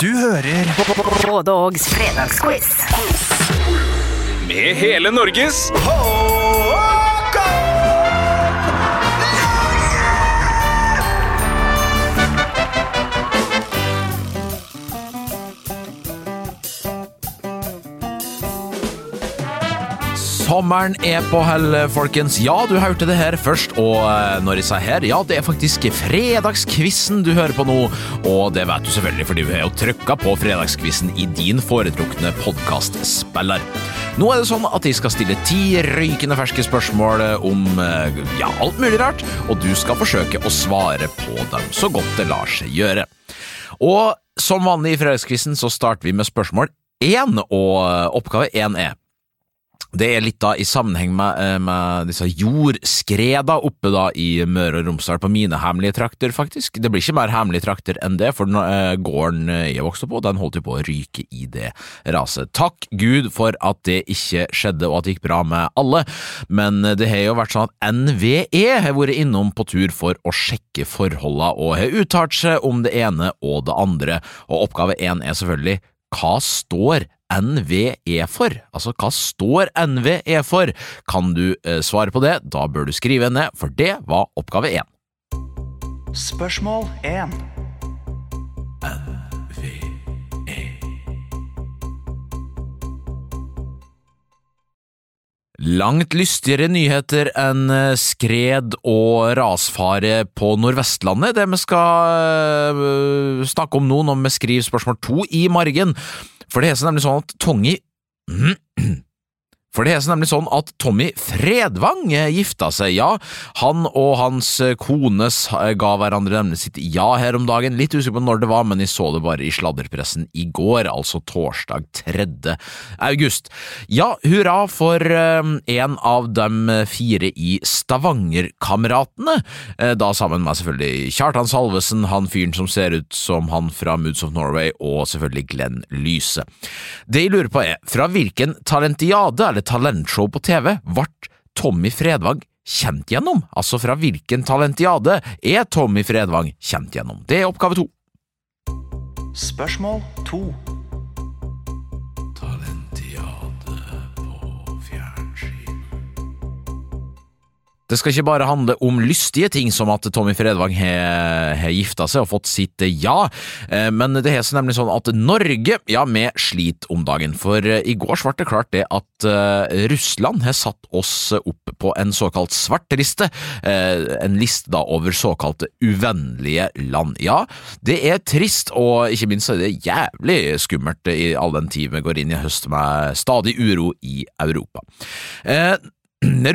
Du hører Både Ågs fredagsquiz. Med hele Norges Sommeren er på hell, folkens. Ja, du hørte det her først. Og eh, når jeg sier her, ja, det er faktisk fredagskvissen du hører på nå. Og det vet du selvfølgelig, fordi du har jo trykka på fredagskvissen i din foretrukne podkastspiller. Nå er det sånn at jeg skal stille ti røykende ferske spørsmål om eh, ja, alt mulig rart, og du skal forsøke å svare på dem så godt det lar seg gjøre. Og som vanlig i fredagskvissen så starter vi med spørsmål én, og eh, oppgave én er det er litt da i sammenheng med, eh, med disse jordskreda oppe da i Møre og Romsdal, på mine hemmelige trakter, faktisk. Det blir ikke mer hemmelige trakter enn det, for uh, gården jeg vokste på, den holdt jo på å ryke i det raset. Takk Gud for at det ikke skjedde, og at det gikk bra med alle, men det har jo vært sånn at NVE har vært innom på tur for å sjekke forholdene, og har uttalt seg om det ene og det andre, og oppgave én er selvfølgelig hva står NVE for? Altså, hva står NVE for? Kan du eh, svare på det? Da bør du skrive ned, for det var oppgave én. Spørsmål 1. Langt lystigere nyheter enn eh, skred og rasfare på Nordvestlandet, det vi skal øh, snakke om nå når vi skriver spørsmål to i margen. For det er så nemlig sånn at Tongi For det er nemlig sånn at Tommy Fredvang gifta seg, ja. Han og hans kone ga hverandre nemlig sitt ja her om dagen. Litt usikker på når det var, men jeg så det bare i sladderpressen i går, altså torsdag 3. august. Ja, hurra for eh, en av dem fire i Stavanger-kameratene, eh, da sammen med selvfølgelig Kjartan Salvesen, han fyren som ser ut som han fra Moods of Norway, og selvfølgelig Glenn Lyse. Det jeg lurer på er, fra hvilken talentiade eller talentshow på TV ble Tommy Fredvang kjent gjennom? Altså fra hvilken talentiade er Tommy Fredvang kjent gjennom? Det er oppgave to. Spørsmål 2. Det skal ikke bare handle om lystige ting som at Tommy Fredvang har, gifta seg og fått sitt ja, eh, men det heter nemlig sånn at Norge, ja, vi sliter om dagen. For eh, i går ble det klart det at uh, Russland har satt oss opp på en såkalt svartliste, en liste da over såkalte uvennlige land. Ja, det er trist, og ikke minst er det jævlig skummelt i all den tid vi går inn i høst med stadig uro i Europa.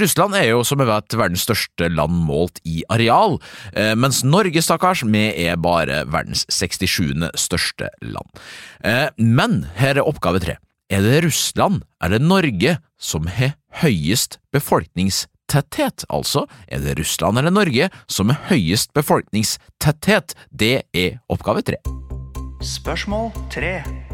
Russland er jo, som vi vet, verdens største land målt i areal, eh, mens Norge, stakkars, vi er bare verdens 67. største land. Eh, men her er oppgave tre. Er det Russland eller Norge som har høyest befolkningstetthet? Altså, er det Russland eller Norge som har høyest befolkningstetthet? Det er oppgave tre. Spørsmål 3.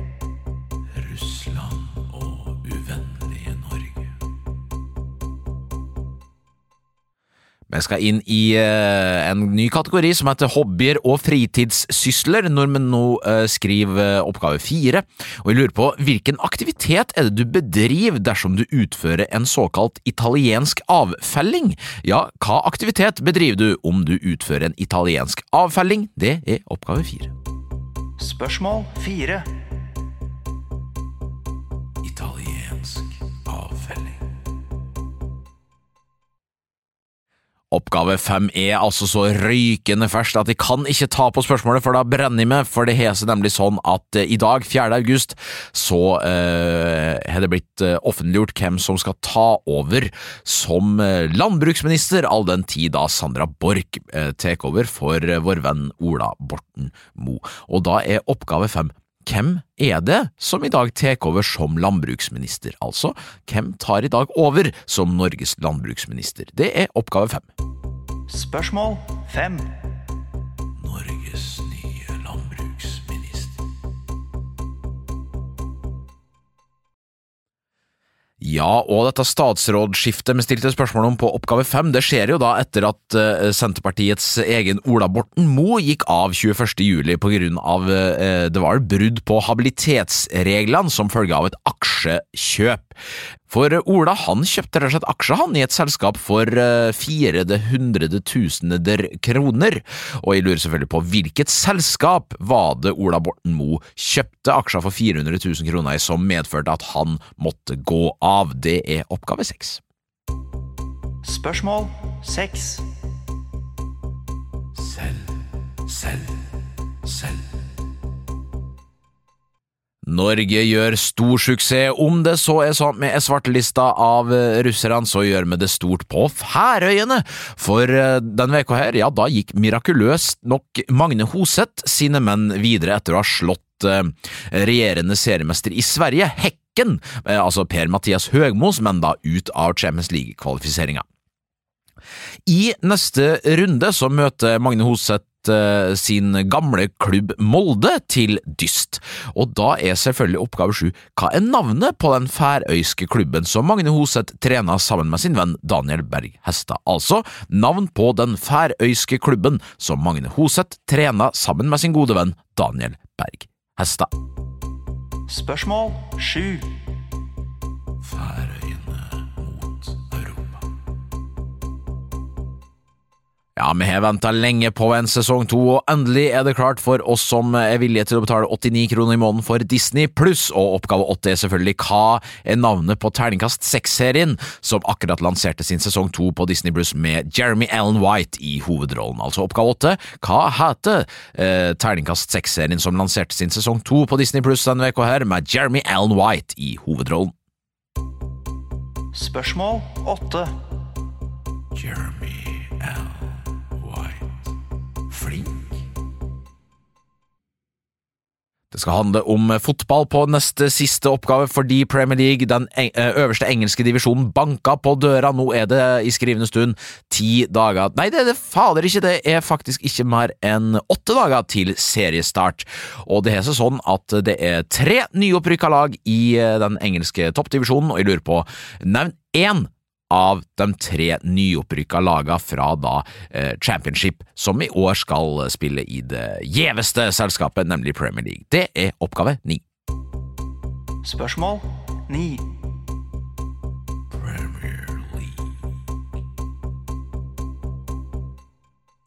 Vi skal inn i uh, en ny kategori som heter hobbyer og fritidssysler, når vi nå uh, skriver eh, oppgave fire. Og jeg lurer på, hvilken aktivitet er det du bedriver dersom du utfører en såkalt italiensk avfelling? Ja, hva aktivitet bedriver du om du utfører en italiensk avfelling? Det er oppgave fire. Spørsmål 4. Oppgave fem er altså så røykende ferskt at de kan ikke ta på spørsmålet, for da brenner de med, for det har nemlig sånn at eh, i dag, 4. august, så eh, har det blitt eh, offentliggjort hvem som skal ta over som eh, landbruksminister, all den tid da Sandra Borch eh, tar over for eh, vår venn Ola Borten Moe. Og da er oppgave fem hvem er det som i dag tar over som landbruksminister? Altså, hvem tar i dag over som Norges landbruksminister? Det er oppgave fem. Spørsmål 5. Ja, og dette statsrådsskiftet vi stilte spørsmål om på oppgave fem, det skjer jo da etter at uh, Senterpartiets egen Ola Borten Moe gikk av 21. juli på grunn av uh, det var brudd på habilitetsreglene som følge av et aksjekjøp. For Ola han kjøpte rett og slett aksjer han i et selskap for uh, fire hundredetusener kroner, og jeg lurer selvfølgelig på hvilket selskap var det Ola Borten Moe kjøpte aksjer for 400 000 kroner i som medførte at han måtte gå av. Det er oppgave seks. Spørsmål seks. Selv, selv, selv. Norge gjør stor suksess. Om det så er sånn med svartelista av eh, russerne, så gjør vi det stort på Færøyene. For eh, denne veka her, ja, da gikk mirakuløst nok Magne Hoseth sine menn videre etter å ha slått eh, regjerende seriemester i Sverige, Hekken, altså Per-Mathias Høgmos, men da ut av Champions League-kvalifiseringa. I neste runde så møter Magne Hoseth Eh, sin gamle klubb Molde til dyst. Og da er selvfølgelig oppgave sju hva er navnet på den færøyske klubben som Magne Hoseth trener sammen med sin venn Daniel Berg Hestad? Altså navn på den færøyske klubben som Magne Hoseth trener sammen med sin gode venn Daniel Berg Hestad. Spørsmål sju. Færøyene Ja, vi har venta lenge på en sesong to, og endelig er det klart for oss som er villige til å betale 89 kroner i måneden for Disney pluss, og oppgave åtte er selvfølgelig hva er navnet på Terningkast seks-serien, som akkurat lanserte sin sesong to på Disney pluss med Jeremy Allen White i hovedrollen. Altså oppgave åtte, hva heter eh, Terningkast seks-serien som lanserte sin sesong to på Disney pluss denne uka her, med Jeremy Allen White i hovedrollen? Spørsmål åtte. Jeremy Allen Det skal handle om fotball på neste siste oppgave, fordi Premier League, den øverste engelske divisjonen, banka på døra. Nå er det i skrivende stund ti dager Nei, det er det fader ikke, det er faktisk ikke mer enn åtte dager til seriestart. Og det seg sånn at det er tre nyopprykka lag i den engelske toppdivisjonen, og jeg lurer på, nevn én av de tre nyopprykka laga fra da eh, Championship, som i år skal spille i det gjeveste selskapet, nemlig Premier League. Det er oppgave ni. Spørsmål ni.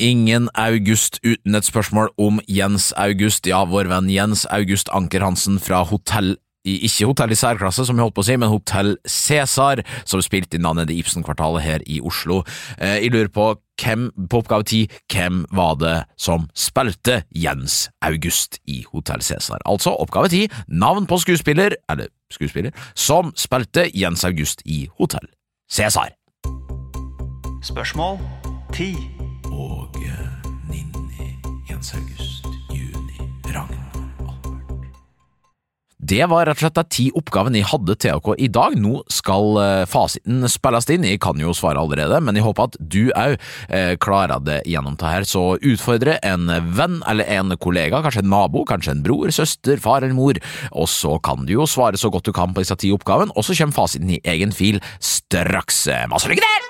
Ingen August uten et spørsmål om Jens August, ja, vår venn Jens August Anker Hansen fra Hotell i, ikke hotell i særklasse, som jeg holdt på å si, men Hotell Cæsar, som spilte inn navnet i Ibsen-kvartalet her i Oslo. Eh, jeg lurer på hvem, på oppgave ti, hvem var det som spilte Jens August i Hotell Cæsar? Altså oppgave ti, navn på skuespiller, eller skuespiller, som spilte Jens August i Hotell Cæsar. Spørsmål ti. Og Ninni, Jens August, Det var rett og slett de ti oppgavene jeg hadde til dere i dag. Nå skal eh, fasiten spilles inn. Jeg kan jo svare allerede, men jeg håper at du òg eh, klarer det gjennom det her. Så utfordre en venn eller en kollega, kanskje en nabo, kanskje en bror, søster, far eller mor, og så kan du jo svare så godt du kan på disse ti oppgavene, og så kommer fasiten i egen fil straks. Masse lykke til!